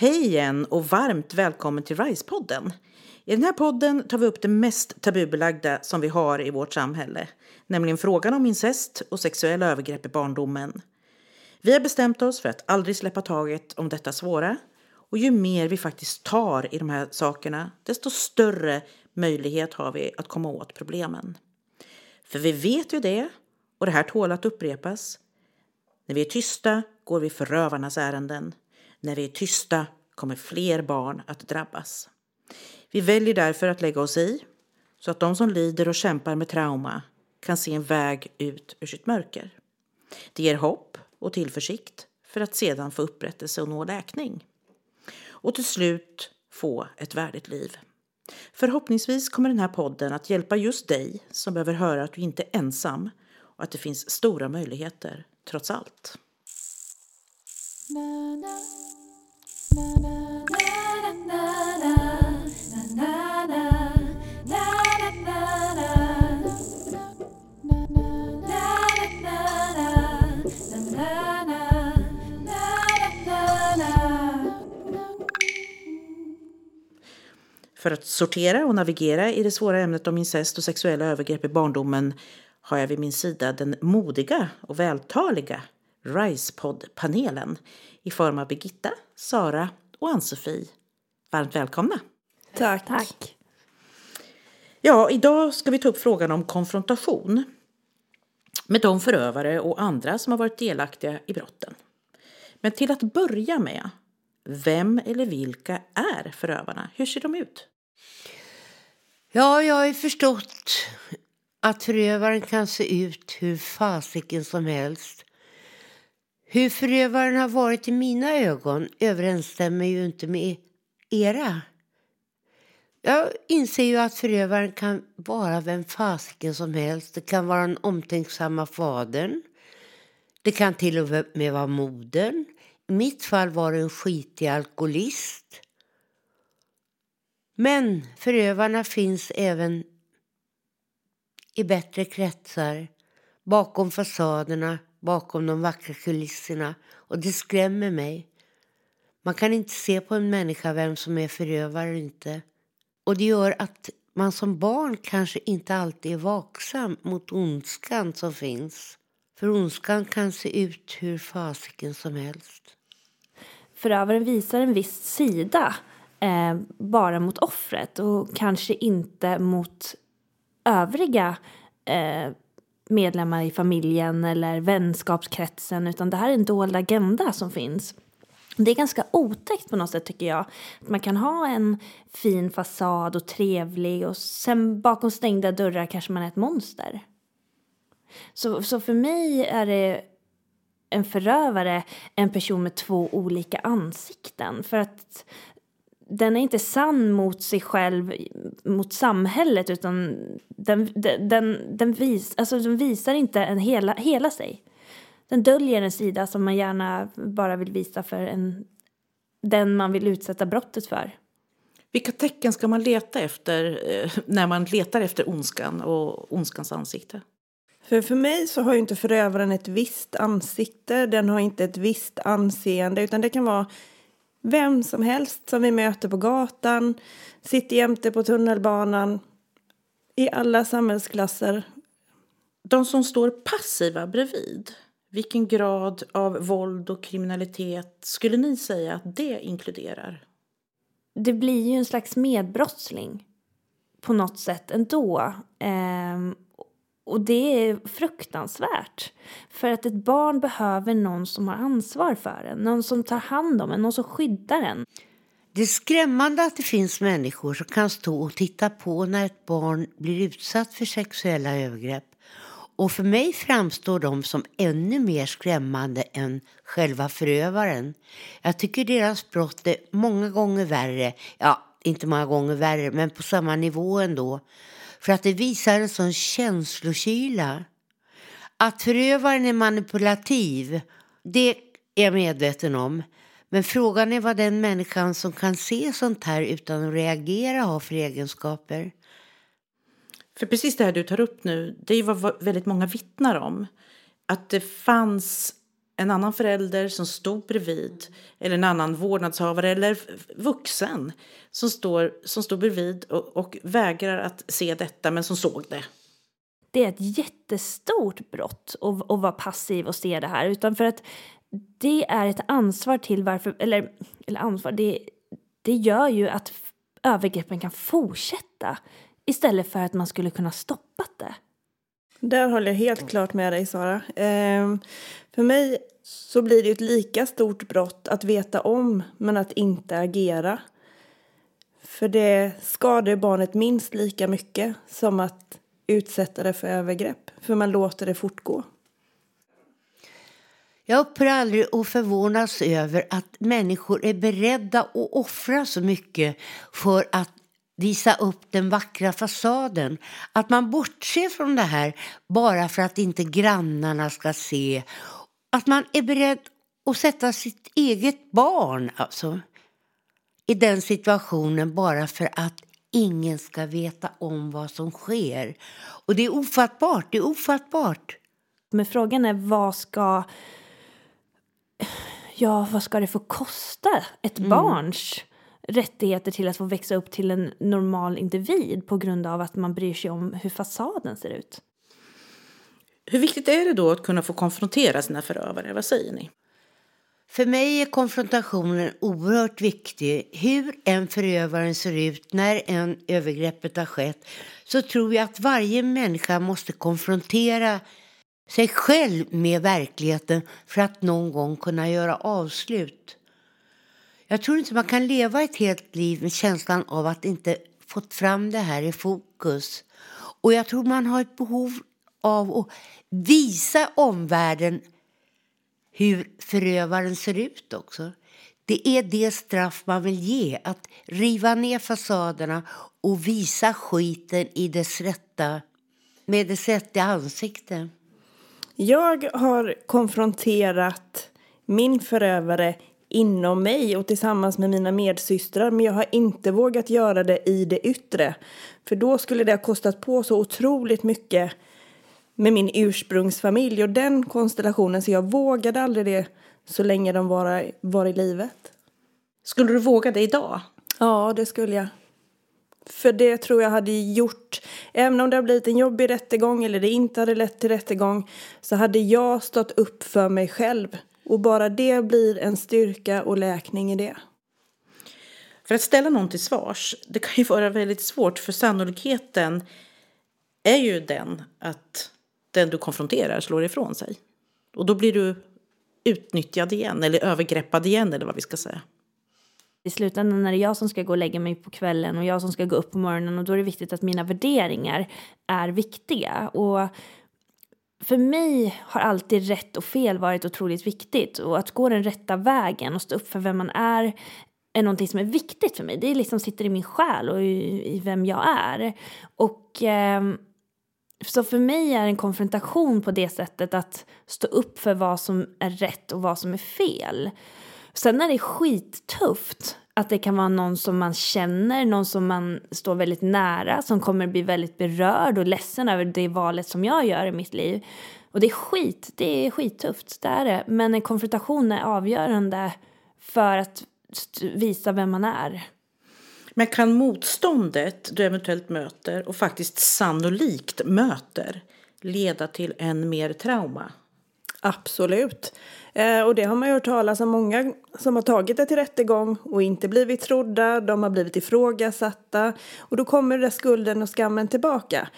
Hej igen och varmt välkommen till RISE-podden. I den här podden tar vi upp det mest tabubelagda som vi har i vårt samhälle, nämligen frågan om incest och sexuella övergrepp i barndomen. Vi har bestämt oss för att aldrig släppa taget om detta svåra och ju mer vi faktiskt tar i de här sakerna, desto större möjlighet har vi att komma åt problemen. För vi vet ju det, och det här tål att upprepas. När vi är tysta går vi förövarnas ärenden. När vi är tysta kommer fler barn att drabbas. Vi väljer därför att lägga oss i så att de som lider och kämpar med trauma kan se en väg ut ur sitt mörker. Det ger hopp och tillförsikt för att sedan få upprättelse och nå läkning. Och till slut få ett värdigt liv. Förhoppningsvis kommer den här podden att hjälpa just dig som behöver höra att du inte är ensam och att det finns stora möjligheter trots allt. För att sortera och navigera i det svåra ämnet om incest och sexuella övergrepp i barndomen har jag vid min sida den modiga och vältaliga RISE-podd-panelen i form av Birgitta, Sara och Ann-Sofie. Varmt välkomna! Tack. Tack. Ja, idag ska vi ta upp frågan om konfrontation med de förövare och andra som har varit delaktiga i brotten. Men till att börja med, vem eller vilka är förövarna? Hur ser de ut? Ja, jag har ju förstått att förövaren kan se ut hur fasiken som helst. Hur förövaren har varit i mina ögon överensstämmer ju inte med era. Jag inser ju att förövaren kan vara vem fasiken som helst. Det kan vara den omtänksamma fadern. Det kan till och med vara modern. I mitt fall var det en skitig alkoholist. Men förövarna finns även i bättre kretsar, bakom fasaderna, bakom de vackra kulisserna. Och det skrämmer mig. Man kan inte se på en människa vem som är förövare och inte. Och det gör att man som barn kanske inte alltid är vaksam mot ondskan som finns. För ondskan kan se ut hur fasiken som helst. Förövaren visar en viss sida eh, bara mot offret och kanske inte mot övriga eh, medlemmar i familjen eller vänskapskretsen utan det här är en dold agenda som finns. Det är ganska otäckt på något sätt tycker jag. Att man kan ha en fin fasad och trevlig och sen bakom stängda dörrar kanske man är ett monster. Så, så för mig är det en förövare en person med två olika ansikten. För att den är inte sann mot sig själv, mot samhället, utan den, den, den, den, vis, alltså den visar inte en hela, hela sig. Den döljer en sida som man gärna bara vill visa för en, den man vill utsätta brottet för. Vilka tecken ska man leta efter eh, när man letar efter ondskan och ondskans ansikte? För, för mig så har ju inte förövaren ett visst ansikte, den har inte ett visst anseende, utan det kan vara vem som helst som vi möter på gatan, sitter jämte på tunnelbanan, i alla samhällsklasser. De som står passiva bredvid, vilken grad av våld och kriminalitet skulle ni säga att det inkluderar? Det blir ju en slags medbrottsling på något sätt ändå. Ehm, och det är fruktansvärt. För att ett barn behöver någon som har ansvar för en, någon som tar hand om en, någon som skyddar en. Det är skrämmande att det finns människor som kan stå och titta på när ett barn blir utsatt för sexuella övergrepp. Och för mig framstår de som ännu mer skrämmande än själva förövaren. Jag tycker deras brott är många gånger värre, ja, inte många gånger värre, men på samma nivå ändå. För att det visar en sån känslokyla. Att förövaren är manipulativ, det är jag medveten om. Men frågan är vad den människan som kan se sånt här utan att reagera har för egenskaper. För precis det här du tar upp nu, det är vad väldigt många vittnar om. Att det fanns en annan förälder som stod bredvid eller en annan vårdnadshavare eller vuxen som står, som står bredvid och, och vägrar att se detta men som såg det. Det är ett jättestort brott att, att vara passiv och se det här. Utan för att det är ett ansvar till varför, eller, eller ansvar, det, det gör ju att övergreppen kan fortsätta istället för att man skulle kunna stoppa det. Där håller jag helt klart med dig, Sara. Ehm, för mig så blir det ett lika stort brott att veta om men att inte agera. För det skadar barnet minst lika mycket som att utsätta det för övergrepp, för man låter det fortgå. Jag upphör aldrig att förvånas över att människor är beredda att offra så mycket för att visa upp den vackra fasaden. Att man bortser från det här bara för att inte grannarna ska se. Att man är beredd att sätta sitt eget barn alltså, i den situationen bara för att ingen ska veta om vad som sker. Och det är ofattbart, det är ofattbart. Men frågan är vad ska ja, vad ska det få kosta ett mm. barns rättigheter till att få växa upp till en normal individ på grund av att man bryr sig om hur fasaden ser ut? Hur viktigt är det då att kunna få konfrontera sina förövare? Vad säger ni? För mig är konfrontationen oerhört viktig. Hur en förövaren ser ut när en övergreppet har skett så tror jag att varje människa måste konfrontera sig själv med verkligheten för att någon gång kunna göra avslut. Jag tror inte man kan leva ett helt liv med känslan av att inte fått fram det här i fokus. Och jag tror man har ett behov av att visa omvärlden hur förövaren ser ut också. Det är det straff man vill ge, att riva ner fasaderna och visa skiten i dess rätta, med dess rätta ansikte. Jag har konfronterat min förövare inom mig och tillsammans med mina medsystrar men jag har inte vågat göra det i det yttre. För då skulle det ha kostat på så otroligt mycket med min ursprungsfamilj och den konstellationen så jag vågade aldrig det så länge de var, var i livet. Skulle du våga det idag? Ja, det skulle jag. För det tror jag hade gjort, även om det har blivit en jobbig rättegång eller det inte hade lett till rättegång, så hade jag stått upp för mig själv. Och bara det blir en styrka och läkning i det. För att ställa någon till svars, det kan ju vara väldigt svårt för sannolikheten är ju den att den du konfronterar slår ifrån sig. Och då blir du utnyttjad igen eller övergreppad igen eller vad vi ska säga i slutändan är det jag som ska gå och lägga mig på kvällen och jag som ska gå upp på morgonen och då är det viktigt att mina värderingar är viktiga. Och för mig har alltid rätt och fel varit otroligt viktigt och att gå den rätta vägen och stå upp för vem man är är någonting som är viktigt för mig. Det liksom sitter i min själ och i, i vem jag är. Och eh, så för mig är en konfrontation på det sättet att stå upp för vad som är rätt och vad som är fel. Sen är det skittufft att det kan vara någon som man känner, någon som man står väldigt nära, som kommer bli väldigt berörd och ledsen över det valet som jag gör i mitt liv. Och det är skit, det är skittufft, det är det. Men en konfrontation är avgörande för att visa vem man är. Men kan motståndet du eventuellt möter och faktiskt sannolikt möter leda till än mer trauma? Absolut. Eh, och det har man ju hört talas om många som har tagit det till rättegång och inte blivit trodda, de har blivit ifrågasatta och då kommer det skulden och skammen tillbaka.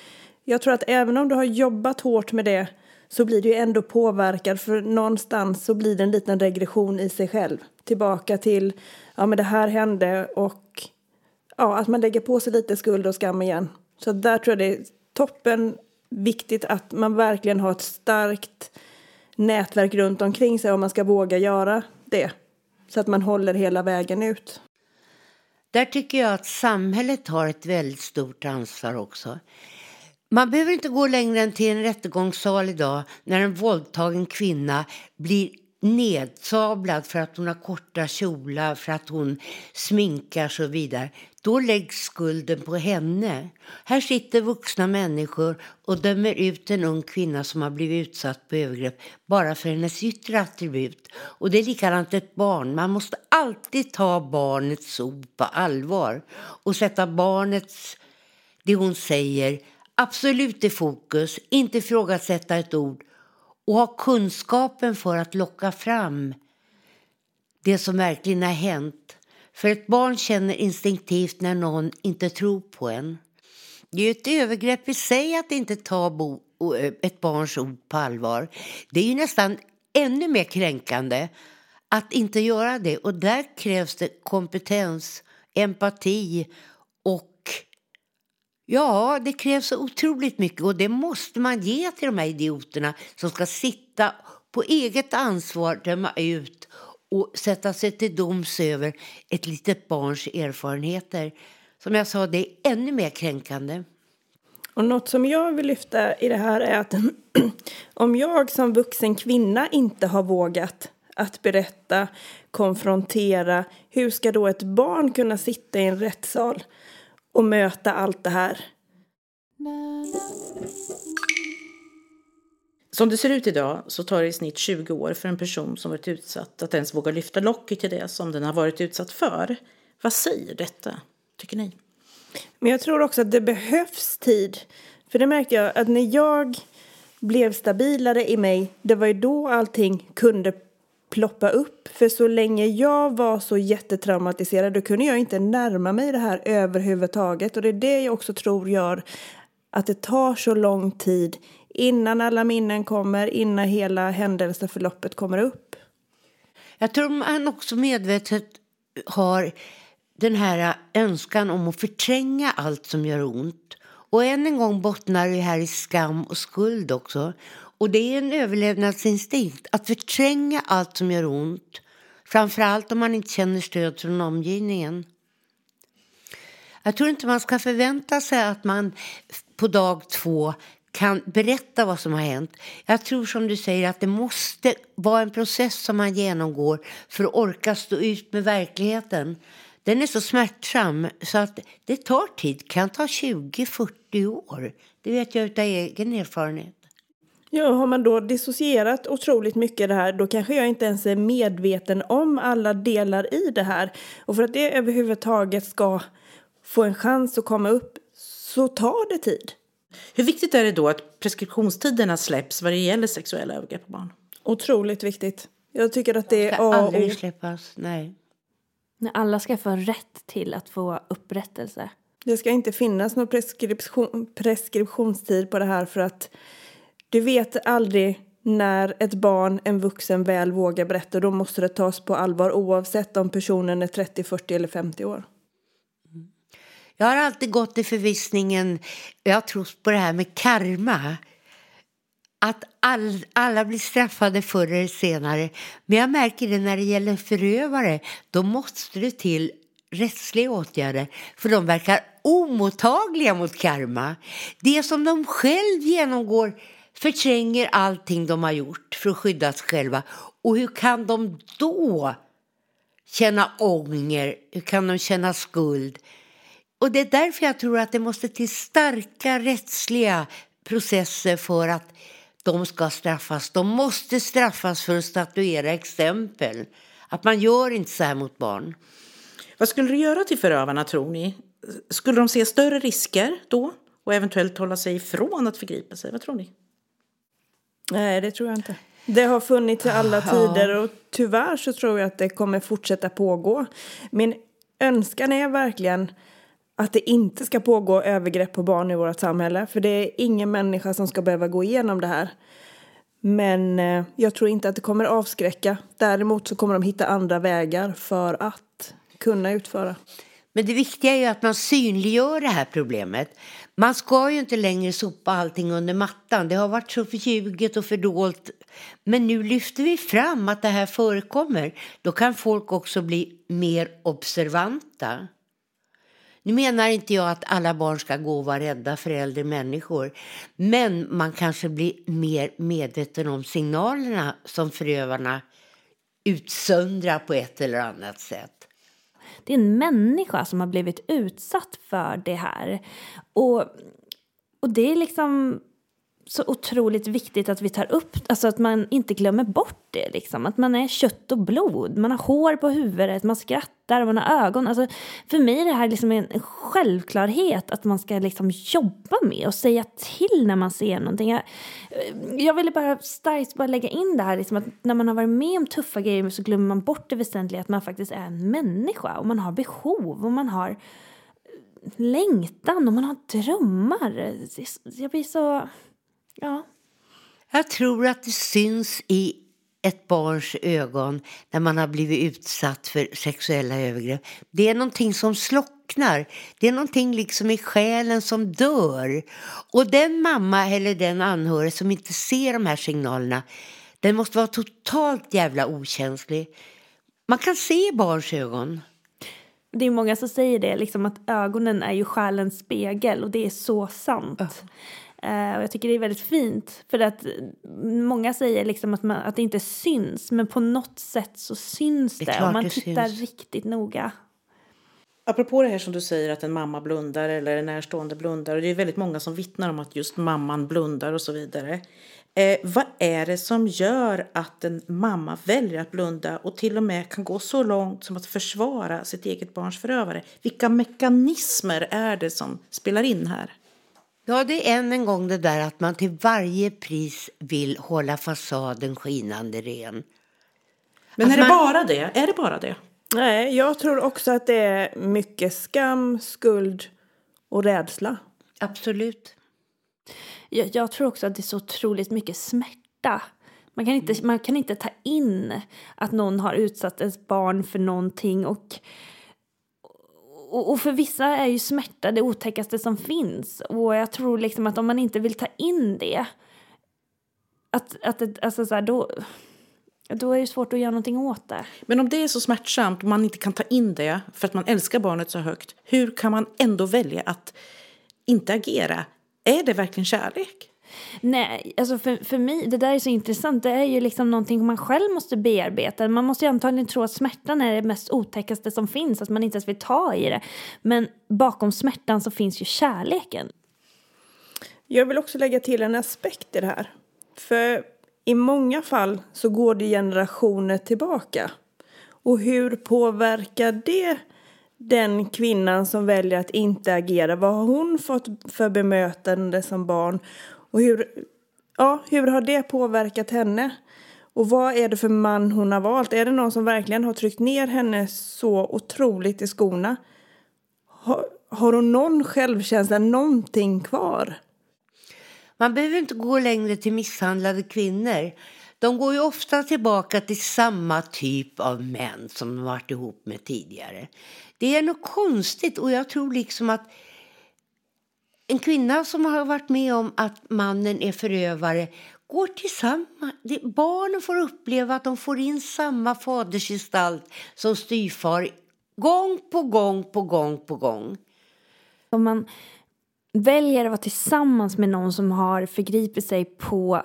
Jag tror att även om du har jobbat hårt med det så blir du ändå påverkad för någonstans så blir det en liten regression i sig själv. Tillbaka till, ja men det här hände och ja, att man lägger på sig lite skuld och skam igen. Så där tror jag det är toppen viktigt att man verkligen har ett starkt nätverk runt omkring sig om man ska våga göra det. Så att man håller hela vägen ut. Där tycker jag att samhället har ett väldigt stort ansvar också. Man behöver inte gå längre än till en rättegångssal idag när en våldtagen kvinna blir nedsablad för att hon har korta kjolar, för att hon sminkar så vidare. Då läggs skulden på henne. Här sitter vuxna människor och dömer ut en ung kvinna som har blivit utsatt på övergrepp bara för hennes yttre attribut. Och det är likadant ett barn. Man måste alltid ta barnets ord på allvar och sätta barnets, det hon säger, absolut i fokus. Inte ifrågasätta ett ord och ha kunskapen för att locka fram det som verkligen har hänt. För ett barn känner instinktivt när någon inte tror på en. Det är ett övergrepp i sig att inte ta bo, eh, ett barns ord på allvar. Det är ju nästan ännu mer kränkande att inte göra det. Och där krävs det kompetens, empati Ja, det krävs så otroligt mycket och det måste man ge till de här idioterna som ska sitta på eget ansvar, döma ut och sätta sig till doms över ett litet barns erfarenheter. Som jag sa, det är ännu mer kränkande. Och något som jag vill lyfta i det här är att om jag som vuxen kvinna inte har vågat att berätta, konfrontera, hur ska då ett barn kunna sitta i en rättssal och möta allt det här. Som det ser ut idag så tar det i snitt 20 år för en person som varit utsatt att ens våga lyfta locket till det som den har varit utsatt för. Vad säger detta, tycker ni? Men jag tror också att det behövs tid. För det märkte jag att när jag blev stabilare i mig, det var ju då allting kunde ploppa upp. För så länge jag var så jättetraumatiserad då kunde jag inte närma mig det här överhuvudtaget. Och det är det jag också tror gör att det tar så lång tid innan alla minnen kommer, innan hela händelseförloppet kommer upp. Jag tror man också medvetet har den här önskan om att förtränga allt som gör ont. Och än en gång bottnar det här i skam och skuld också. Och det är en överlevnadsinstinkt att förtränga allt som gör ont. Framförallt om man inte känner stöd från omgivningen. Jag tror inte man ska förvänta sig att man på dag två kan berätta vad som har hänt. Jag tror som du säger att det måste vara en process som man genomgår för att orka stå ut med verkligheten. Den är så smärtsam så att det tar tid, kan ta 20-40 år. Det vet jag av egen erfarenhet. Ja, har man då dissocierat otroligt mycket det här då kanske jag inte ens är medveten om alla delar i det här. Och för att det överhuvudtaget ska få en chans att komma upp så tar det tid. Hur viktigt är det då att preskriptionstiderna släpps vad det gäller sexuella övergrepp på barn? Otroligt viktigt. Jag tycker att det är A och aldrig släppas, nej. När alla ska få rätt till att få upprättelse. Det ska inte finnas någon preskription, preskriptionstid på det här för att du vet aldrig när ett barn, en vuxen, väl vågar berätta. Då måste det tas på allvar oavsett om personen är 30, 40 eller 50 år. Jag har alltid gått i förvissningen, jag har trott på det här med karma. Att all, alla blir straffade förr eller senare. Men jag märker det när det gäller förövare. Då måste det till rättsliga åtgärder. För de verkar omottagliga mot karma. Det som de själv genomgår förtränger allting de har gjort för att skydda sig själva. Och hur kan de då känna ånger? Hur kan de känna skuld? Och det är därför jag tror att det måste till starka rättsliga processer för att de ska straffas. De måste straffas för att statuera exempel. Att man gör inte så här mot barn. Vad skulle du göra till förövarna tror ni? Skulle de se större risker då och eventuellt hålla sig ifrån att förgripa sig? Vad tror ni? Nej, det tror jag inte. Det har funnits i alla tider och tyvärr så tror jag att det kommer fortsätta pågå. Min önskan är verkligen att det inte ska pågå övergrepp på barn i vårt samhälle. För det är ingen människa som ska behöva gå igenom det här. Men eh, jag tror inte att det kommer avskräcka. Däremot så kommer de hitta andra vägar för att kunna utföra. Men det viktiga är ju att man synliggör det här problemet. Man ska ju inte längre sopa allting under mattan. Det har varit så förljuget och fördolt. Men nu lyfter vi fram att det här förekommer. Då kan folk också bli mer observanta. Nu menar inte jag att alla barn ska gå och vara rädda för äldre människor. Men man kanske blir mer medveten om signalerna som förövarna utsöndrar på ett eller annat sätt. Det är en människa som har blivit utsatt för det här. Och, och det är liksom så otroligt viktigt att vi tar upp, alltså att man inte glömmer bort det liksom. Att man är kött och blod, man har hår på huvudet, man skrattar, man har ögon. Alltså, för mig är det här liksom en självklarhet att man ska liksom jobba med och säga till när man ser någonting. Jag, jag ville bara starkt bara lägga in det här liksom att när man har varit med om tuffa grejer så glömmer man bort det väsentliga att man faktiskt är en människa och man har behov och man har längtan och man har drömmar. Jag blir så Ja. Jag tror att det syns i ett barns ögon när man har blivit utsatt för sexuella övergrepp. Det är någonting som slocknar. Det är någonting liksom i själen som dör. Och den mamma eller den anhörig som inte ser de här signalerna den måste vara totalt jävla okänslig. Man kan se barns ögon. Det är många som säger det, liksom att ögonen är ju själens spegel och det är så sant. Uh. Uh, och jag tycker det är väldigt fint. För att många säger liksom att, man, att det inte syns. Men på något sätt så syns det, det om man tittar syns. riktigt noga. Apropå det här som du säger att en mamma blundar eller en närstående blundar. Och det är väldigt många som vittnar om att just mamman blundar och så vidare. Eh, vad är det som gör att en mamma väljer att blunda och till och med kan gå så långt som att försvara sitt eget barns förövare? Vilka mekanismer är det som spelar in här? Ja, det är än en gång det där att man till varje pris vill hålla fasaden skinande ren. Men att är det bara det? Är det bara det? Nej, jag tror också att det är mycket skam, skuld och rädsla. Absolut. Jag, jag tror också att det är så otroligt mycket smärta. Man kan, inte, man kan inte ta in att någon har utsatt ens barn för någonting och och, och, för vissa är ju smärta det otäckaste som finns. Och jag tror liksom att om man inte vill ta in det, att, att alltså så här, då, då är det svårt att göra någonting åt det. Men om det är så smärtsamt och man inte kan ta in det för att man älskar barnet så högt, hur kan man ändå välja att inte agera? Är det verkligen kärlek? Nej, alltså för, för mig, det där är så intressant. Det är ju liksom någonting man själv måste bearbeta. Man måste ju antagligen tro att smärtan är det mest otäckaste som finns, att man inte ens vill ta i det. Men bakom smärtan så finns ju kärleken. Jag vill också lägga till en aspekt i det här. För i många fall så går det generationer tillbaka. Och hur påverkar det den kvinnan som väljer att inte agera? Vad har hon fått för bemötande som barn? Och hur, ja, hur har det påverkat henne? Och vad är det för man hon har valt? Är det någon som verkligen har tryckt ner henne så otroligt i skorna? Har, har hon någon självkänsla, någonting kvar? Man behöver inte gå längre till misshandlade kvinnor. De går ju ofta tillbaka till samma typ av män som de varit ihop med tidigare. Det är något konstigt och jag tror liksom att en kvinna som har varit med om att mannen är förövare går tillsammans. Barnen får uppleva att de får in samma fadersgestalt som styvfar gång på gång på gång på gång. Om man väljer att vara tillsammans med någon som har förgripit sig på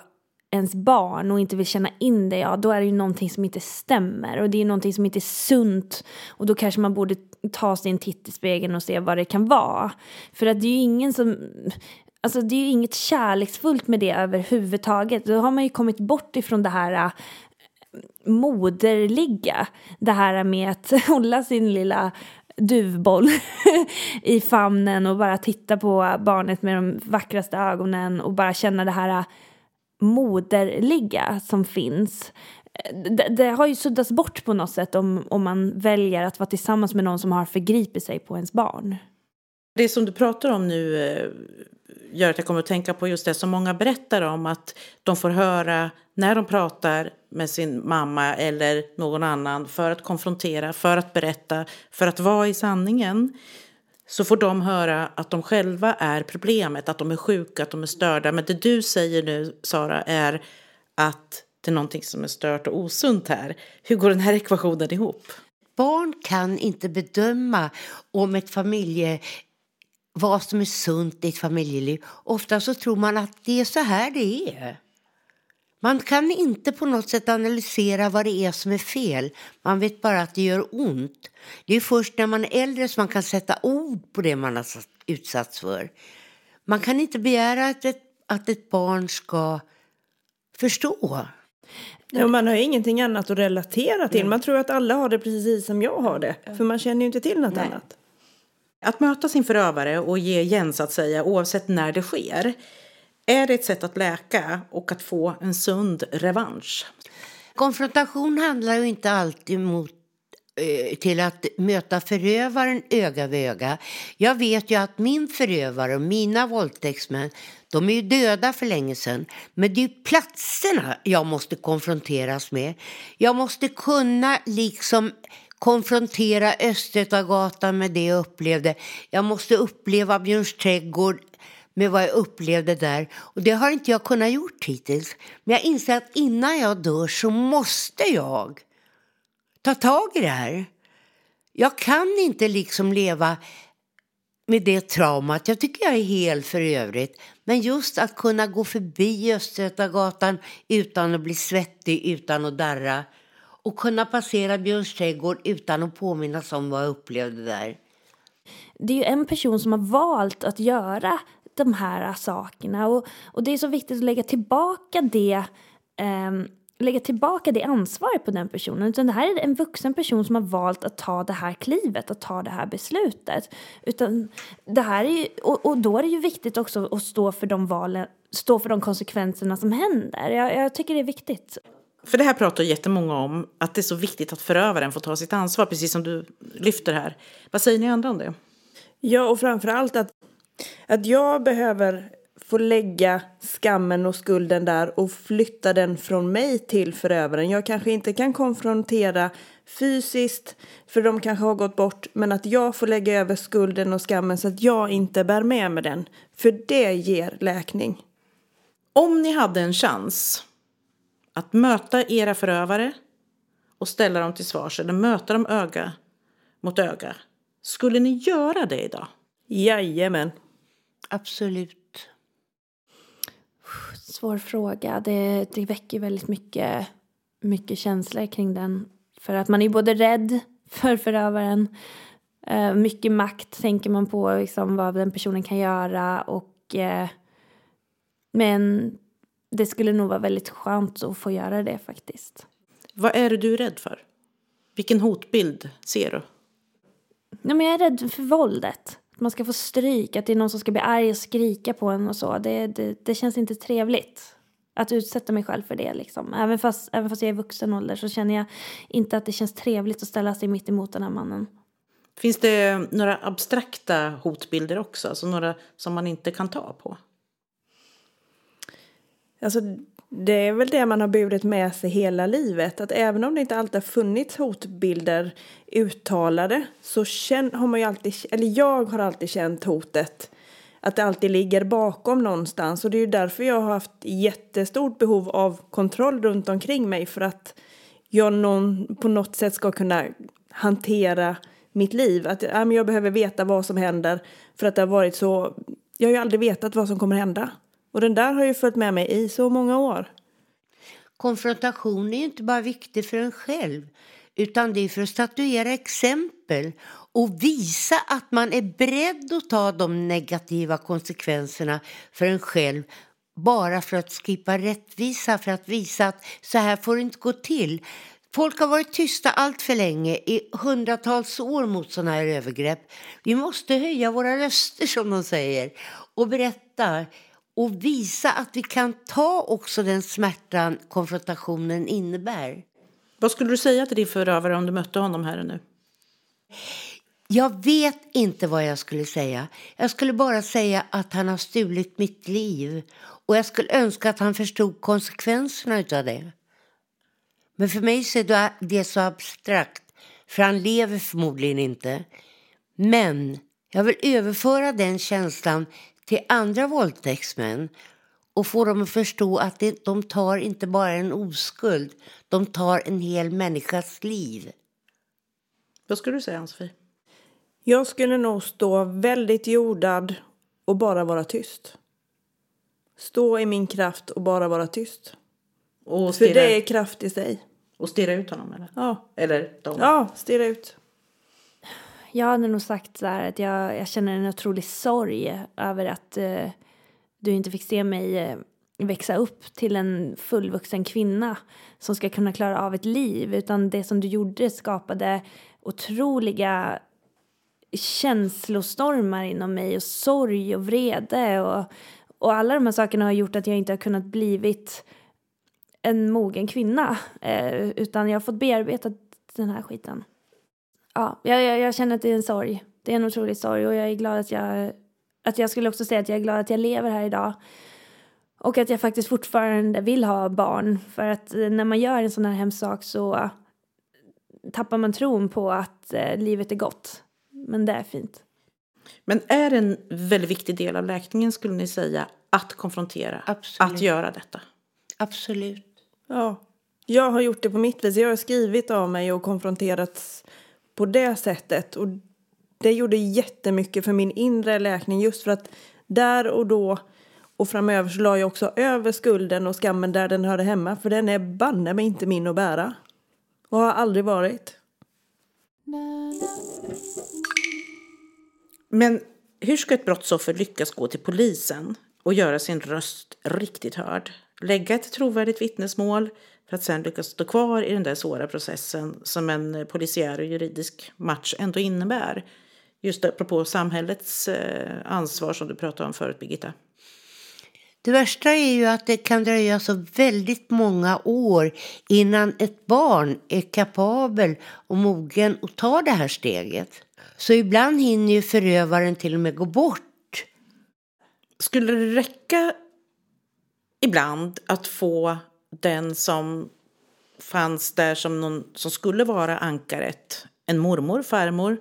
ens barn och inte vill känna in det, ja då är det ju någonting som inte stämmer och det är någonting som inte är sunt och då kanske man borde ta sig en titt i spegeln och se vad det kan vara. För att det är ju ingen som Alltså det är ju inget kärleksfullt med det överhuvudtaget. Då har man ju kommit bort ifrån det här äh, moderliga. Det här med att hålla sin lilla duvboll i famnen och bara titta på barnet med de vackraste ögonen och bara känna det här äh, moderliga som finns. Eh, det, det, har ju suddats bort på något sätt om, om man väljer att vara tillsammans med någon som har förgripit sig på ens barn. Det som du pratar om nu eh, gör att jag kommer att tänka på just det som många berättar om att de får höra när de pratar med sin mamma eller någon annan för att konfrontera, för att berätta, för att vara i sanningen så får de höra att de själva är problemet, att de är sjuka, att de är störda. Men det du säger nu, Sara, är att det är någonting som är stört och osunt här. Hur går den här ekvationen ihop? Barn kan inte bedöma om ett familje vad som är sunt i ett familjeliv. Ofta så tror man att det är så här det är. Man kan inte på något sätt analysera vad det är som är fel. Man vet bara att det gör ont. Det är först när man är äldre som man kan sätta ord på det man har utsatts för. Man kan inte begära att ett, att ett barn ska förstå. Ja, man har ju ingenting annat att relatera till. Man tror att alla har det precis som jag har det. För man känner ju inte till något Nej. annat. Att möta sin förövare och ge igen så att säga oavsett när det sker är det ett sätt att läka och att få en sund revansch. Konfrontation handlar ju inte alltid mot eh, till att möta förövaren öga vid öga. Jag vet ju att min förövare och mina våldtäktsmän de är ju döda för länge sedan. Men det är ju platserna jag måste konfronteras med. Jag måste kunna liksom konfrontera Östgötagatan med det jag upplevde. Jag måste uppleva Björns trädgård med vad jag upplevde där. Och det har inte jag kunnat gjort hittills. Men jag inser att innan jag dör så måste jag ta tag i det här. Jag kan inte liksom leva med det traumat. Jag tycker jag är hel för övrigt. Men just att kunna gå förbi Östgötagatan utan att bli svettig, utan att darra. Och kunna passera Björns trädgård utan att påminnas om vad jag upplevde där. det är ju en person som har valt att göra de här sakerna och, och det är så viktigt att lägga tillbaka det ehm, lägga tillbaka det ansvaret på den personen utan det här är en vuxen person som har valt att ta det här klivet, att ta det här beslutet. Utan det här är ju, och, och då är det ju viktigt också att stå för de valen, stå för de konsekvenserna som händer. Jag, jag tycker det är viktigt. För det här pratar jättemånga om, att det är så viktigt att förövaren får ta sitt ansvar, precis som du lyfter här. Vad säger ni andra om det? Ja, och framför allt att, att jag behöver få lägga skammen och skulden där och flytta den från mig till förövaren. Jag kanske inte kan konfrontera fysiskt, för de kanske har gått bort, men att jag får lägga över skulden och skammen så att jag inte bär med mig den. För det ger läkning. Om ni hade en chans att möta era förövare och ställa dem till svars, eller möta dem öga mot öga, skulle ni göra det idag? Jajamän. Absolut. Svår fråga. Det, det väcker väldigt mycket, mycket känslor kring den. För att man är både rädd för förövaren, eh, mycket makt tänker man på liksom, vad den personen kan göra och eh, men det skulle nog vara väldigt skönt att få göra det faktiskt. Vad är det du är rädd för? Vilken hotbild ser du? Nej, men jag är rädd för våldet. Man ska få stryk, att det är någon som ska bli arg och skrika på en och så. Det, det, det känns inte trevligt att utsätta mig själv för det. Liksom. Även, fast, även fast jag är vuxen ålder så känner jag inte att det känns trevligt att ställa sig mitt emot den här mannen. Finns det några abstrakta hotbilder också? Alltså några som man inte kan ta på? Alltså, det är väl det man har burit med sig hela livet. Att även om det inte alltid har funnits hotbilder uttalade så känn, har man ju alltid, eller jag har alltid känt hotet. Att det alltid ligger bakom någonstans. Och det är ju därför jag har haft jättestort behov av kontroll runt omkring mig. För att jag någon, på något sätt ska kunna hantera mitt liv. Att äh, men jag behöver veta vad som händer. För att det har varit så... Jag har ju aldrig vetat vad som kommer hända. Och den där har ju följt med mig i så många år. Konfrontation är ju inte bara viktig för en själv utan det är för att statuera exempel och visa att man är beredd att ta de negativa konsekvenserna för en själv bara för att skippa rättvisa, för att visa att så här får det inte gå till. Folk har varit tysta allt för länge, i hundratals år mot sådana här övergrepp. Vi måste höja våra röster, som de säger, och berätta och visa att vi kan ta också den smärtan konfrontationen innebär. Vad skulle du säga till din förövare om du mötte honom här och nu? Jag vet inte vad jag skulle säga. Jag skulle bara säga att han har stulit mitt liv och jag skulle önska att han förstod konsekvenserna av det. Men för mig så är det så abstrakt, för han lever förmodligen inte. Men jag vill överföra den känslan till andra våldtäktsmän och få dem att förstå att det, de tar inte bara en oskuld, de tar en hel människas liv. Vad skulle du säga, Ann-Sofie? Jag skulle nog stå väldigt jordad och bara vara tyst. Stå i min kraft och bara vara tyst. Och För det är kraft i sig. och stirra ut honom eller? Ja, Eller dem? ja stirra ut. Jag hade nog sagt så här att jag, jag känner en otrolig sorg över att eh, du inte fick se mig eh, växa upp till en fullvuxen kvinna som ska kunna klara av ett liv. Utan det som du gjorde skapade otroliga känslostormar inom mig och sorg och vrede och, och alla de här sakerna har gjort att jag inte har kunnat blivit en mogen kvinna eh, utan jag har fått bearbeta den här skiten. Ja, jag, jag, jag känner att det är en sorg. Det är en otrolig sorg och jag är glad att jag, att jag skulle också säga att jag är glad att jag lever här idag. Och att jag faktiskt fortfarande vill ha barn. För att eh, när man gör en sån här hemsk sak så tappar man tron på att eh, livet är gott. Men det är fint. Men är en väldigt viktig del av läkningen skulle ni säga att konfrontera? Absolut. Att göra detta? Absolut. Ja, jag har gjort det på mitt vis. Jag har skrivit av mig och konfronterats på det sättet. Och det gjorde jättemycket för min inre läkning just för att där och då och framöver så la jag också över skulden och skammen där den hörde hemma. För den är banne mig inte min att bära. Och har aldrig varit. Men hur ska ett brottsoffer lyckas gå till polisen och göra sin röst riktigt hörd? Lägga ett trovärdigt vittnesmål för att sen lyckas stå kvar i den där svåra processen som en polisiär och juridisk match ändå innebär. Just apropå samhällets eh, ansvar som du pratade om förut, Birgitta. Det värsta är ju att det kan dröja så väldigt många år innan ett barn är kapabel och mogen att ta det här steget. Så ibland hinner ju förövaren till och med gå bort. Skulle det räcka ibland att få den som fanns där som någon som skulle vara ankaret, en mormor, farmor,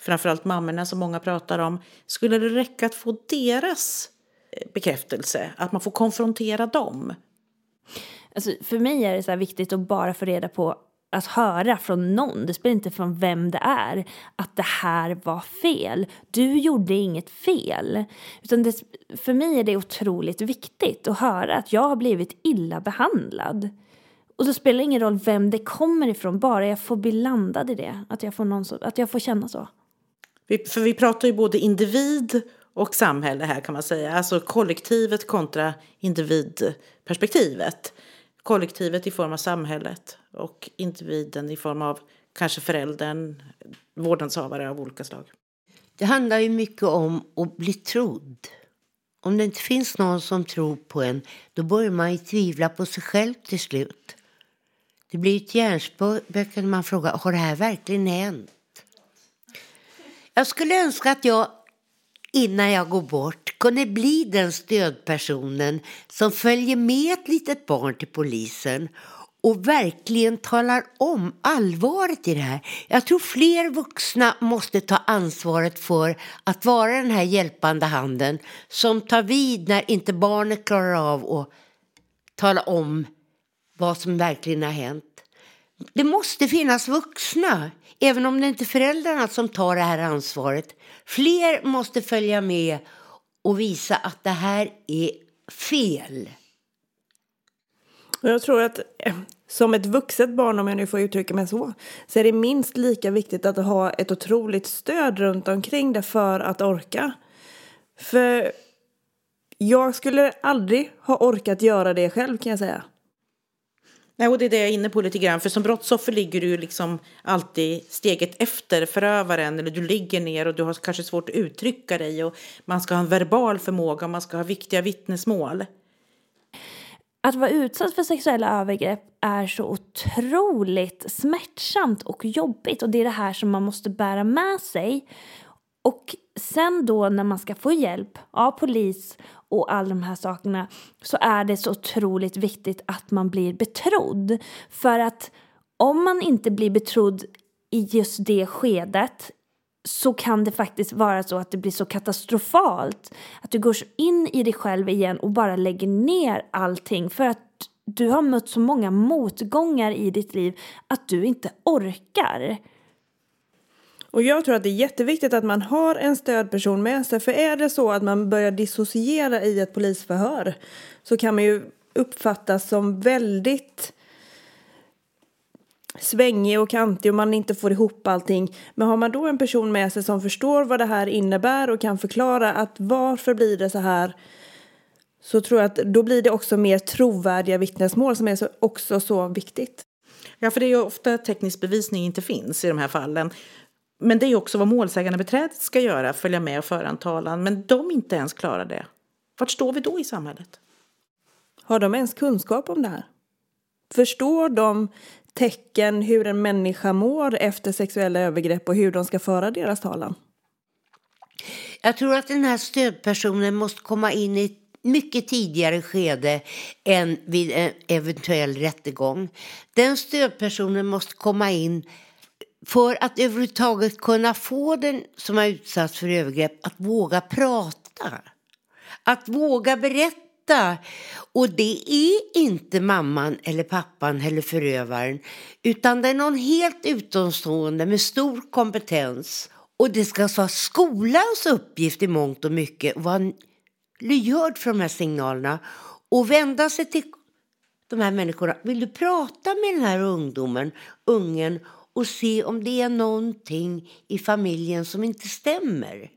framförallt mammorna som många pratar om, skulle det räcka att få deras eh, bekräftelse, att man får konfrontera dem? Alltså, för mig är det så här viktigt att bara få reda på att höra från någon, det spelar inte från vem det är, att det här var fel. Du gjorde inget fel. Utan det, för mig är det otroligt viktigt att höra att jag har blivit illa behandlad. Och då spelar det ingen roll vem det kommer ifrån, bara jag får bli landad i det. Att jag får, någon så, att jag får känna så. Vi, för vi pratar ju både individ och samhälle här kan man säga. Alltså kollektivet kontra individperspektivet. Kollektivet i form av samhället och individen i form av kanske föräldern, vårdnadshavare av olika slag. Det handlar ju mycket om att bli trodd. Om det inte finns någon som tror på en, då börjar man ju tvivla på sig själv till slut. Det blir ett hjärnspöke när man frågar, har det här verkligen hänt? Jag skulle önska att jag innan jag går bort kunde bli den stödpersonen som följer med ett litet barn till polisen och verkligen talar om allvaret i det här. Jag tror fler vuxna måste ta ansvaret för att vara den här hjälpande handen som tar vid när inte barnet klarar av att tala om vad som verkligen har hänt. Det måste finnas vuxna, även om det inte är föräldrarna som tar det här ansvaret. Fler måste följa med och visa att det här är fel. Jag tror att eh, som ett vuxet barn, om jag nu får uttrycka mig så, så är det minst lika viktigt att ha ett otroligt stöd runt omkring det för att orka. För jag skulle aldrig ha orkat göra det själv kan jag säga. Nej, och det är det jag är inne på lite grann. För som brottsoffer ligger du liksom alltid steget efter förövaren. Eller du ligger ner och du har kanske svårt att uttrycka dig. Och man ska ha en verbal förmåga och man ska ha viktiga vittnesmål. Att vara utsatt för sexuella övergrepp är så otroligt smärtsamt och jobbigt och det är det här som man måste bära med sig. Och sen då när man ska få hjälp av polis och alla de här sakerna så är det så otroligt viktigt att man blir betrodd. För att om man inte blir betrodd i just det skedet så kan det faktiskt vara så att det blir så katastrofalt att du går in i dig själv igen och bara lägger ner allting för att du har mött så många motgångar i ditt liv att du inte orkar. Och jag tror att det är jätteviktigt att man har en stödperson med sig. Alltså, för är det så att man börjar dissociera i ett polisförhör så kan man ju uppfattas som väldigt svängig och kantig och man inte får ihop allting. Men har man då en person med sig som förstår vad det här innebär och kan förklara att varför blir det så här så tror jag att då blir det också mer trovärdiga vittnesmål som är så, också så viktigt. Ja, för det är ju ofta teknisk bevisning inte finns i de här fallen. Men det är också vad målsägande beträdet ska göra, följa med och föra en talan. Men de inte ens klarar det. Vart står vi då i samhället? Har de ens kunskap om det här? Förstår de tecken hur en människa mår efter sexuella övergrepp och hur de ska föra deras talan? Jag tror att den här stödpersonen måste komma in i ett mycket tidigare skede än vid en eventuell rättegång. Den stödpersonen måste komma in för att överhuvudtaget kunna få den som har utsatts för övergrepp att våga prata. Att våga berätta. Och det är inte mamman eller pappan eller förövaren utan det är någon helt utomstående med stor kompetens. Och det ska vara skolans uppgift i mångt och mycket att vara lyhörd för de här signalerna och vända sig till de här människorna. Vill du prata med den här ungdomen, ungen och se om det är någonting i familjen som inte stämmer?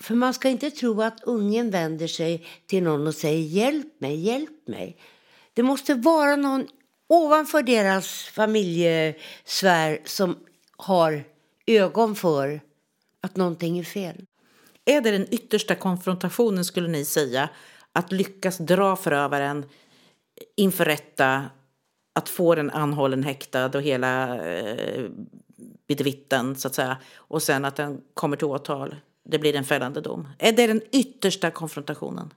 För man ska inte tro att ungen vänder sig till någon och säger hjälp mig, hjälp mig. Det måste vara någon ovanför deras familjesfär som har ögon för att någonting är fel. Är det den yttersta konfrontationen skulle ni säga? Att lyckas dra förövaren inför rätta, att få den anhållen, häktad och hela eh, bidevitten så att säga. Och sen att den kommer till åtal. Det blir en fällande dom. Är det den yttersta konfrontationen?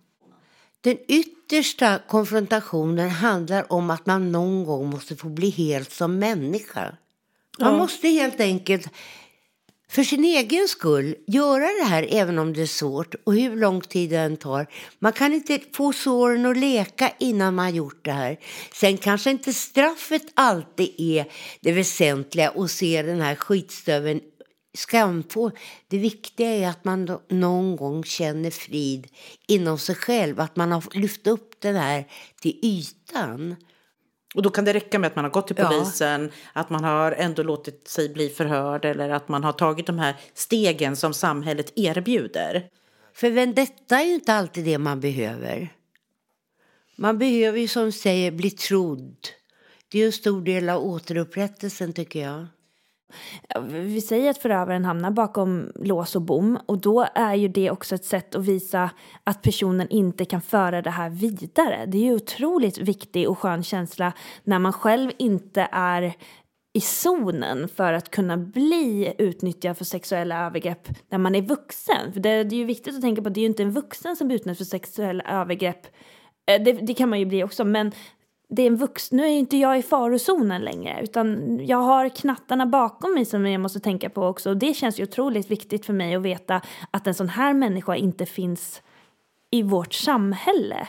Den yttersta konfrontationen handlar om att man någon gång måste få bli helt som människa. Man Ja. måste helt enkelt för sin egen skull göra det här även om det är svårt och hur lång tid det än tar. Man kan inte få såren att leka innan man har gjort det här. Sen kanske inte straffet alltid är det väsentliga och se den här skitstöveln skamfå. Det viktiga är att man någon gång känner frid inom sig själv. Att man har lyft upp den här till ytan. Och då kan det räcka med att man har gått till Ja. polisen, att man har ändå låtit sig bli förhörd eller att man har tagit de här stegen som samhället erbjuder. För vendetta är ju inte alltid det man behöver. Man behöver ju som säger bli trodd. Det är en stor del av återupprättelsen tycker jag. Vi säger att förövaren hamnar bakom lås och bom och då är ju det också ett sätt att visa att personen inte kan föra det här vidare. Det är ju otroligt viktig och skön känsla när man själv inte är i zonen för att kunna bli utnyttjad för sexuella övergrepp när man är vuxen. För det, är ju viktigt att tänka på att det är ju inte en vuxen som blir utnyttjad för sexuella övergrepp. Eh, det, det kan man ju bli också, men det är en vux, nu är inte jag i farozonen längre utan jag har knattarna bakom mig som jag måste tänka på också och det känns ju otroligt viktigt för mig att veta att en sån här människa inte finns i vårt samhälle.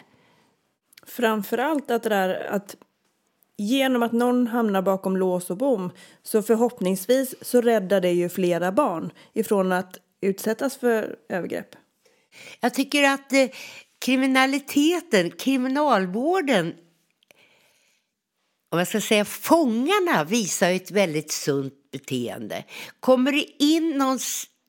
Framförallt att det där att genom att någon hamnar bakom lås och bom så förhoppningsvis så räddar det ju flera barn ifrån att utsättas för övergrepp. Jag tycker att eh, kriminaliteten, kriminalvården om jag ska säga fångarna visar ett väldigt sunt beteende. Kommer det in någon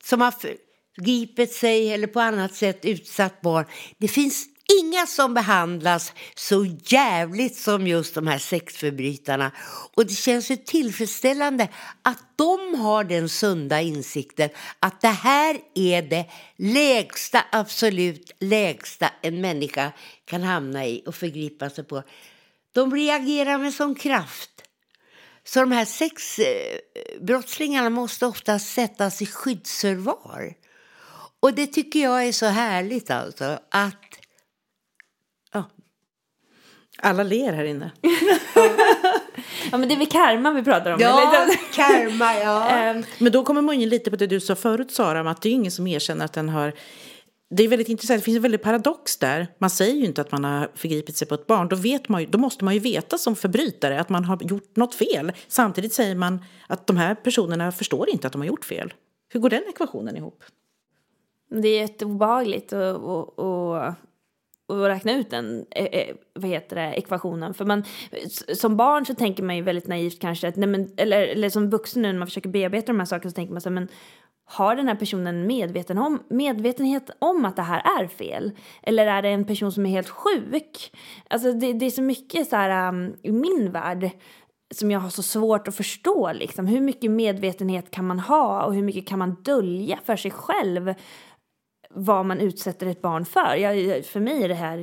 som har förgripit sig eller på annat sätt utsatt barn, det finns inga som behandlas så jävligt som just de här sexförbrytarna. Och det känns ju tillfredsställande att de har den sunda insikten att det här är det lägsta, absolut lägsta en människa kan hamna i och förgripa sig på. De reagerar med sån kraft. Så de här sexbrottslingarna måste ofta sättas i skyddsförvar. Och det tycker jag är så härligt alltså. Att, ja, Alla ler här inne. Ja men det är väl karma vi pratar om? ja eller? karma, ja. Ehm, Men då kommer man in lite på det du sa förut Sara, om att det är ingen som erkänner att den har det är väldigt intressant, det finns en väldig paradox där. Man säger ju inte att man har förgripit sig på ett barn. Då, vet man ju, då måste man ju veta som förbrytare att man har gjort något fel. Samtidigt säger man att de här personerna förstår inte att de har gjort fel. Hur går den ekvationen ihop? Det är jätteobehagligt att räkna ut den eh, eh, vad heter det, ekvationen. För man, som barn så tänker man ju väldigt naivt kanske, att, nej men, eller, eller som vuxen nu när man försöker bearbeta de här sakerna så tänker man så här, men har den här personen medveten om, medvetenhet om att det här är fel? Eller är det en person som är helt sjuk? Alltså det, det är så mycket så här um, i min värld som jag har så svårt att förstå. Liksom. Hur mycket medvetenhet kan man ha och hur mycket kan man dölja för sig själv vad man utsätter ett barn för? Jag, för mig är det här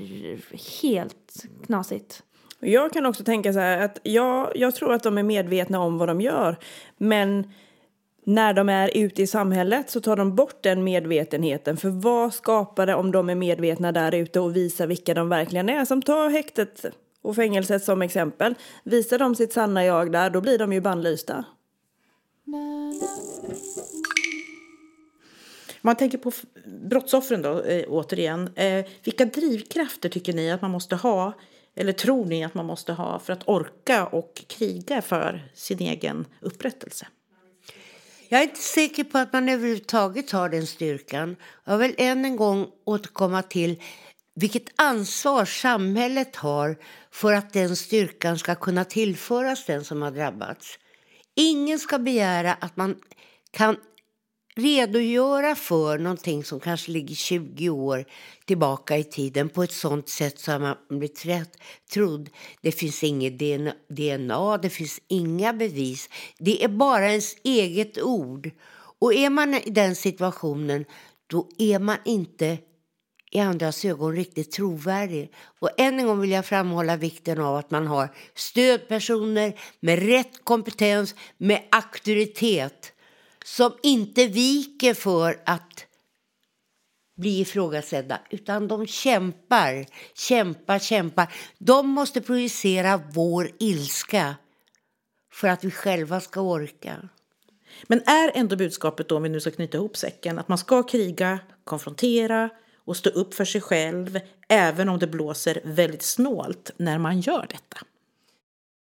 helt knasigt. Jag kan också tänka så här att jag, jag tror att de är medvetna om vad de gör. Men när de är ute i samhället så tar de bort den medvetenheten. För vad skapar det om de är medvetna där ute och visar vilka de verkligen är? Som tar häktet och fängelset som exempel. Visar de sitt sanna jag där, då blir de ju bannlysta. Om man tänker på brottsoffren då, eh, återigen. Eh, vilka drivkrafter tycker ni att man måste ha, eller tror ni att man måste ha för att orka och kriga för sin egen upprättelse? Jag är inte säker på att man överhuvudtaget har den styrkan. Jag vill än en gång återkomma till vilket ansvar samhället har för att den styrkan ska kunna tillföras den som har drabbats. Ingen ska begära att man kan redogöra för någonting som kanske ligger 20 år tillbaka i tiden på ett sånt sätt så att man blir trätt, trodd. Det finns inget DNA, det finns inga bevis. Det är bara ens eget ord. Och är man i den situationen då är man inte i andras ögon riktigt trovärdig. Och än en gång vill jag framhålla vikten av att man har stödpersoner med rätt kompetens, med auktoritet som inte viker för att bli ifrågasedda, utan de kämpar, kämpar, kämpar. De måste projicera vår ilska för att vi själva ska orka. Men är ändå budskapet då, om vi nu ska knyta ihop säcken, att man ska kriga, konfrontera och stå upp för sig själv, även om det blåser väldigt snålt när man gör detta?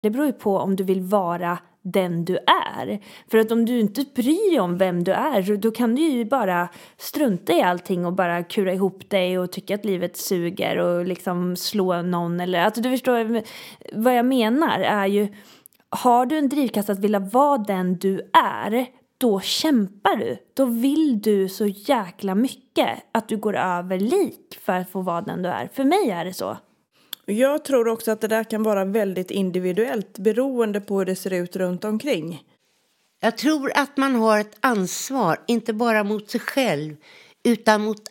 Det beror ju på om du vill vara den du är. För att om du inte bryr dig om vem du är då kan du ju bara strunta i allting och bara kura ihop dig och tycka att livet suger och liksom slå någon eller alltså du förstår vad jag menar är ju har du en drivkraft att vilja vara den du är då kämpar du. Då vill du så jäkla mycket att du går över lik för att få vara den du är. För mig är det så. Jag tror också att det där kan vara väldigt individuellt beroende på hur det ser ut runt omkring. Jag tror att man har ett ansvar, inte bara mot sig själv utan mot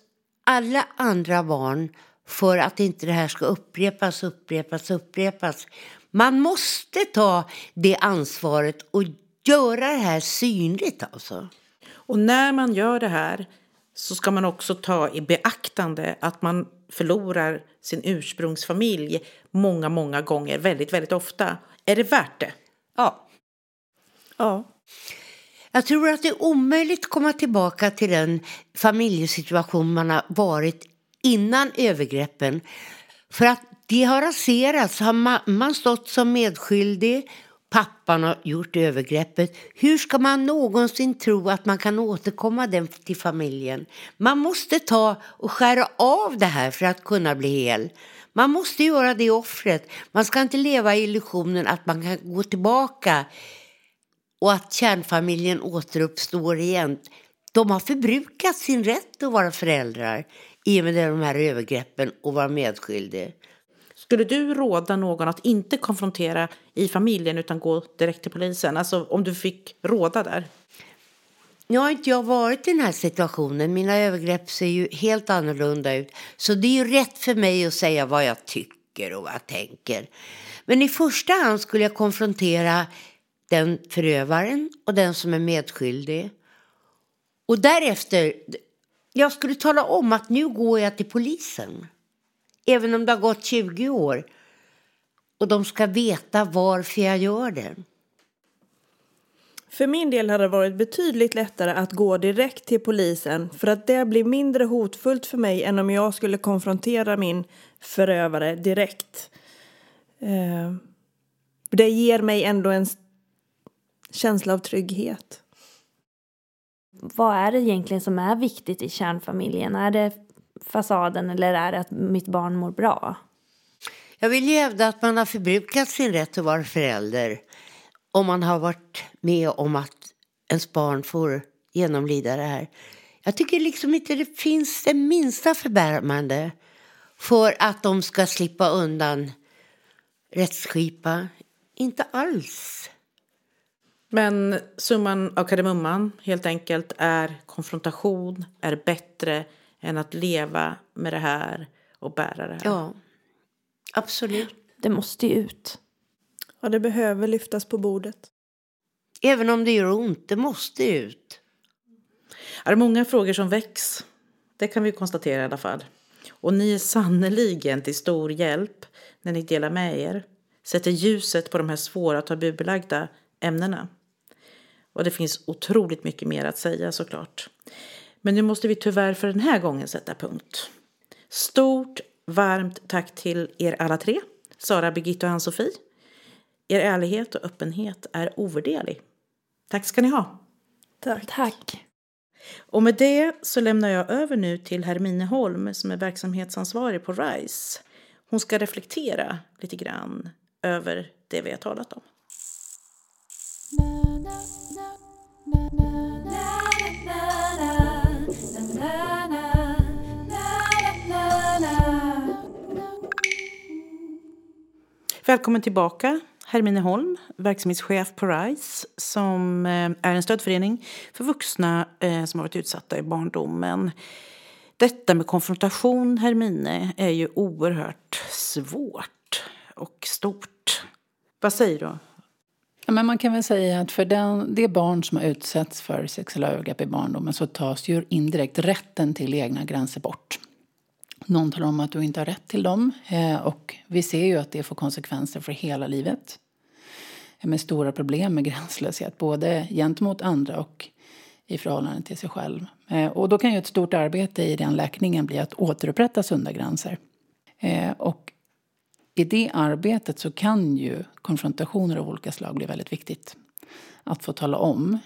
alla andra barn för att inte det här ska upprepas, upprepas, upprepas. Man måste ta det ansvaret och göra det här synligt alltså. Och när man gör det här så ska man också ta i beaktande att man förlorar sin ursprungsfamilj många, många gånger, väldigt, väldigt ofta. Är det värt det? Ja. Ja. Jag tror att det är omöjligt att komma tillbaka till den familjesituation man har varit innan övergreppen. För att det har raserats. Har mamman stått som medskyldig pappan har gjort övergreppet. Hur ska man någonsin tro att man kan återkomma den till familjen? Man måste ta och skära av det här för att kunna bli hel. Man måste göra det offret. Man ska inte leva i illusionen att man kan gå tillbaka och att kärnfamiljen återuppstår igen. De har förbrukat sin rätt att vara föräldrar i och med de här övergreppen och vara medskyldiga. Skulle du råda någon att inte konfrontera i familjen utan gå direkt till polisen? Alltså om du fick råda där? Nu har inte jag varit i den här situationen. Mina övergrepp ser ju helt annorlunda ut. Så det är ju rätt för mig att säga vad jag tycker och vad jag tänker. Men i första hand skulle jag konfrontera den förövaren och den som är medskyldig. Och därefter, jag skulle tala om att nu går jag till polisen. Även om det har gått 20 år. Och de ska veta varför jag gör det. För min del hade det varit betydligt lättare att gå direkt till polisen för att det blir mindre hotfullt för mig än om jag skulle konfrontera min förövare direkt. Eh, det ger mig ändå en känsla av trygghet. Vad är det egentligen som är viktigt i kärnfamiljen? Är det fasaden eller är det att mitt barn mår bra? Jag vill ju hävda att man har förbrukat sin rätt att vara förälder om man har varit med om att ens barn får genomlida det här. Jag tycker liksom inte det finns det minsta förbärmande för att de ska slippa undan rättsskipa. Inte alls. Men summan av kardemumman helt enkelt är konfrontation är bättre än att leva med det här och bära det här. Ja, absolut. Det måste ju ut. Ja, det behöver lyftas på bordet. Även om det gör ont, det måste ut. Det är många frågor som väcks. Det kan vi konstatera i alla fall. Och ni är sannoliken till stor hjälp när ni delar med er. Sätter ljuset på de här svåra tabubelagda ämnena. Och det finns otroligt mycket mer att säga såklart. Men nu måste vi tyvärr för den här gången sätta punkt. Stort varmt tack till er alla tre. Sara, Birgitta och Ann-Sofie. Er ärlighet och öppenhet är ovärderlig. Tack ska ni ha. Tack. Tack. Och med det så lämnar jag över nu till Hermine Holm som är verksamhetsansvarig på RISE. Hon ska reflektera lite grann över det vi har talat om. Välkommen tillbaka Hermine Holm, verksamhetschef på RISE som eh, är en stödförening för vuxna eh, som har varit utsatta i barndomen. Detta med konfrontation, Hermine, är ju oerhört svårt och stort. Vad säger du? Ja, men man kan väl säga att för den, det barn som har utsatts för sexuella övergrepp i barndomen så tas ju indirekt rätten till egna gränser bort. Någon talar om att du inte har rätt till dem eh, och vi ser ju att det får konsekvenser för hela livet. Med stora problem med gränslöshet, både gentemot andra och i förhållande till sig själv. Eh, och då kan ju ett stort arbete i den läkningen bli att återupprätta sunda gränser. Eh, och i det arbetet så kan ju konfrontationer av olika slag bli väldigt viktigt. Att få tala om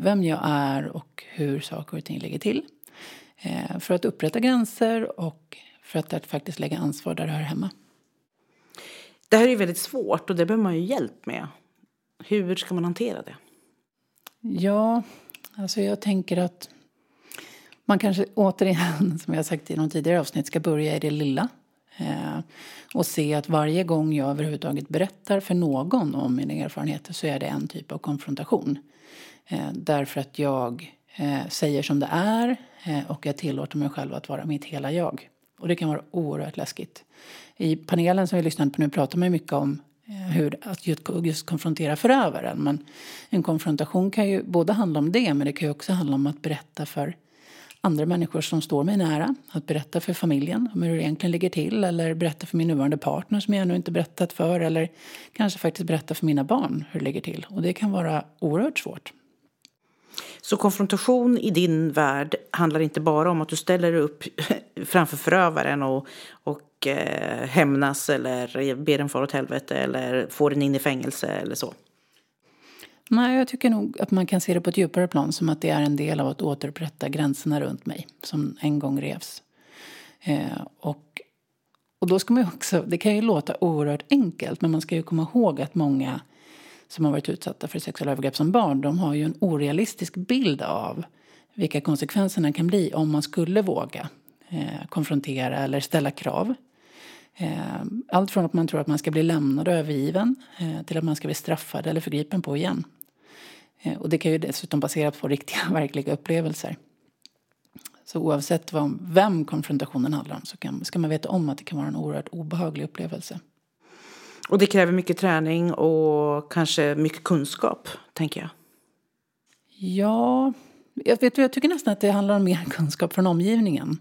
vem jag är och hur saker och ting ligger till. För att upprätta gränser och för att faktiskt lägga ansvar där det hör hemma. Det här är väldigt svårt och det behöver man ju hjälp med. Hur ska man hantera det? Ja, alltså jag tänker att man kanske återigen, som jag sagt i någon tidigare avsnitt, ska börja i det lilla. Eh, och se att varje gång jag överhuvudtaget berättar för någon om mina erfarenheter så är det en typ av konfrontation. Eh, därför att jag eh, säger som det är eh, och jag tillåter mig själv att vara mitt hela jag. Och det kan vara oerhört läskigt. I panelen som vi lyssnade på nu pratar man mycket om eh, hur att just konfrontera förövaren. Men en konfrontation kan ju både handla om det men det kan ju också handla om att berätta för andra människor som står mig nära. Att berätta för familjen om hur det egentligen ligger till eller berätta för min nuvarande partner som jag ännu inte berättat för eller kanske faktiskt berätta för mina barn hur det ligger till. Och det kan vara oerhört svårt. Så konfrontation i din värld handlar inte bara om att du ställer dig upp framför förövaren och, och eh, hämnas eller ber den fara åt helvete eller får den in i fängelse eller så? Nej, jag tycker nog att man kan se det på ett djupare plan som att det är en del av att återupprätta gränserna runt mig som en gång revs. Eh, och, och då ska man också, det kan ju låta oerhört enkelt men man ska ju komma ihåg att många som har varit utsatta för sexuella övergrepp som barn, de har ju en orealistisk bild av vilka konsekvenserna kan bli om man skulle våga eh, konfrontera eller ställa krav. Eh, allt från att man tror att man ska bli lämnad och övergiven eh, till att man ska bli straffad eller förgripen på igen. Eh, och det kan ju dessutom baseras på riktiga, verkliga upplevelser. Så oavsett vad, vem konfrontationen handlar om så kan, ska man veta om att det kan vara en oerhört obehaglig upplevelse. Och det kräver mycket träning och kanske mycket kunskap, tänker jag. Ja, jag, vet, jag tycker nästan att det handlar om mer kunskap från omgivningen.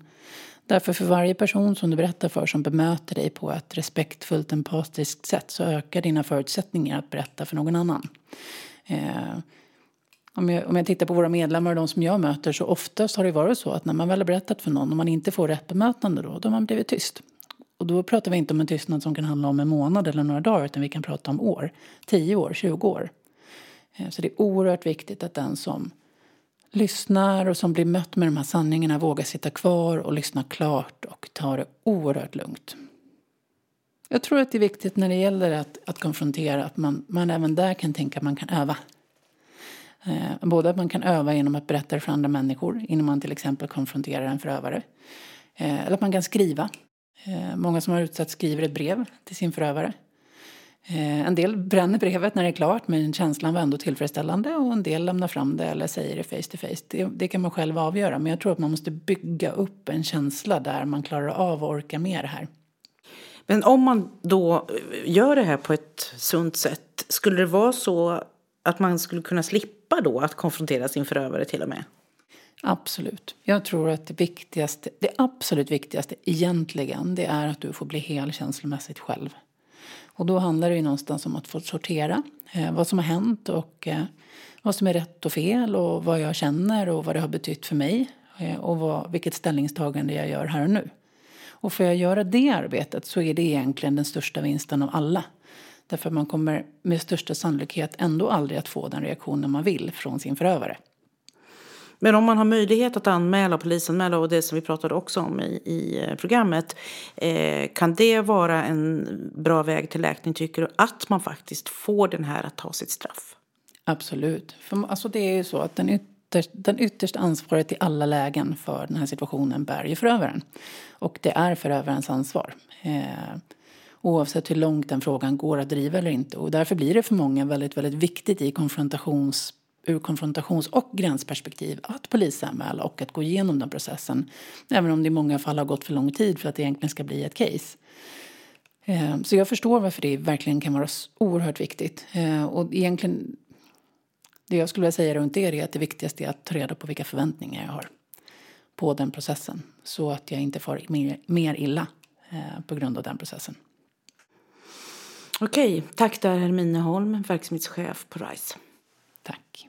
Därför för varje person som du berättar för som bemöter dig på ett respektfullt, empatiskt sätt så ökar dina förutsättningar att berätta för någon annan. Eh, om, jag, om jag tittar på våra medlemmar och de som jag möter så oftast har det varit så att när man väl har berättat för någon och man inte får rätt bemötande då, då har man blivit tyst. Och då pratar vi inte om en tystnad som kan handla om en månad eller några dagar utan vi kan prata om år, 10 år, 20 år. Eh, så det är oerhört viktigt att den som lyssnar och som blir mött med de här sanningarna vågar sitta kvar och lyssna klart och ta det oerhört lugnt. Jag tror att det är viktigt när det gäller att, att konfrontera att man, man även där kan tänka att man kan öva. Eh, både att man kan öva genom att berätta det för andra människor innan man till exempel konfronterar en förövare. Eh, eller att man kan skriva. Eh, många som har utsatts skriver ett brev till sin förövare. Eh, en del bränner brevet när det är klart men känslan var ändå tillfredsställande och en del lämnar fram det eller säger det face to face. Det, det, kan man själv avgöra men jag tror att man måste bygga upp en känsla där man klarar av att orka med det här. Men om man då eh, gör det här på ett sunt sätt, skulle det vara så att man skulle kunna slippa då att konfrontera sin förövare till och med? Absolut. Jag tror att det viktigaste, det absolut viktigaste egentligen, det är att du får bli hel känslomässigt själv. Och då handlar det ju någonstans om att få sortera eh, vad som har hänt och eh, vad som är rätt och fel och vad jag känner och vad det har betytt för mig eh, och vad, vilket ställningstagande jag gör här och nu. Och får jag göra det arbetet så är det egentligen den största vinsten av alla. Därför man kommer med största sannolikhet ändå aldrig att få den reaktionen man vill från sin förövare. Men om man har möjlighet att anmäla och polisanmäla och det som vi pratade också om i, i eh, programmet. Eh, kan det vara en bra väg till läkning tycker du? Att man faktiskt får den här att ta sitt straff? Absolut. För, alltså det är ju så att den ytterst, den ytterst ansvaret i alla lägen för den här situationen bär ju förövaren. Och det är förövarens ansvar. Eh, oavsett hur långt den frågan går att driva eller inte. Och därför blir det för många väldigt, väldigt viktigt i konfrontations ur konfrontations och gränsperspektiv att polisanmäla och att gå igenom den processen. Även om det i många fall har gått för lång tid för att det egentligen ska bli ett case. Eh, så jag förstår varför det verkligen kan vara oerhört viktigt. Eh, och egentligen, det jag skulle vilja säga runt det är att det viktigaste är att ta reda på vilka förväntningar jag har på den processen. Så att jag inte får mer, illa eh, på grund av den processen. Okej, tack där Hermine Holm, verksamhetschef på RISE. Tack.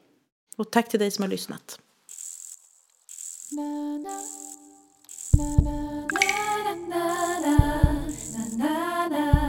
Och tack till dig som har lyssnat. na na na na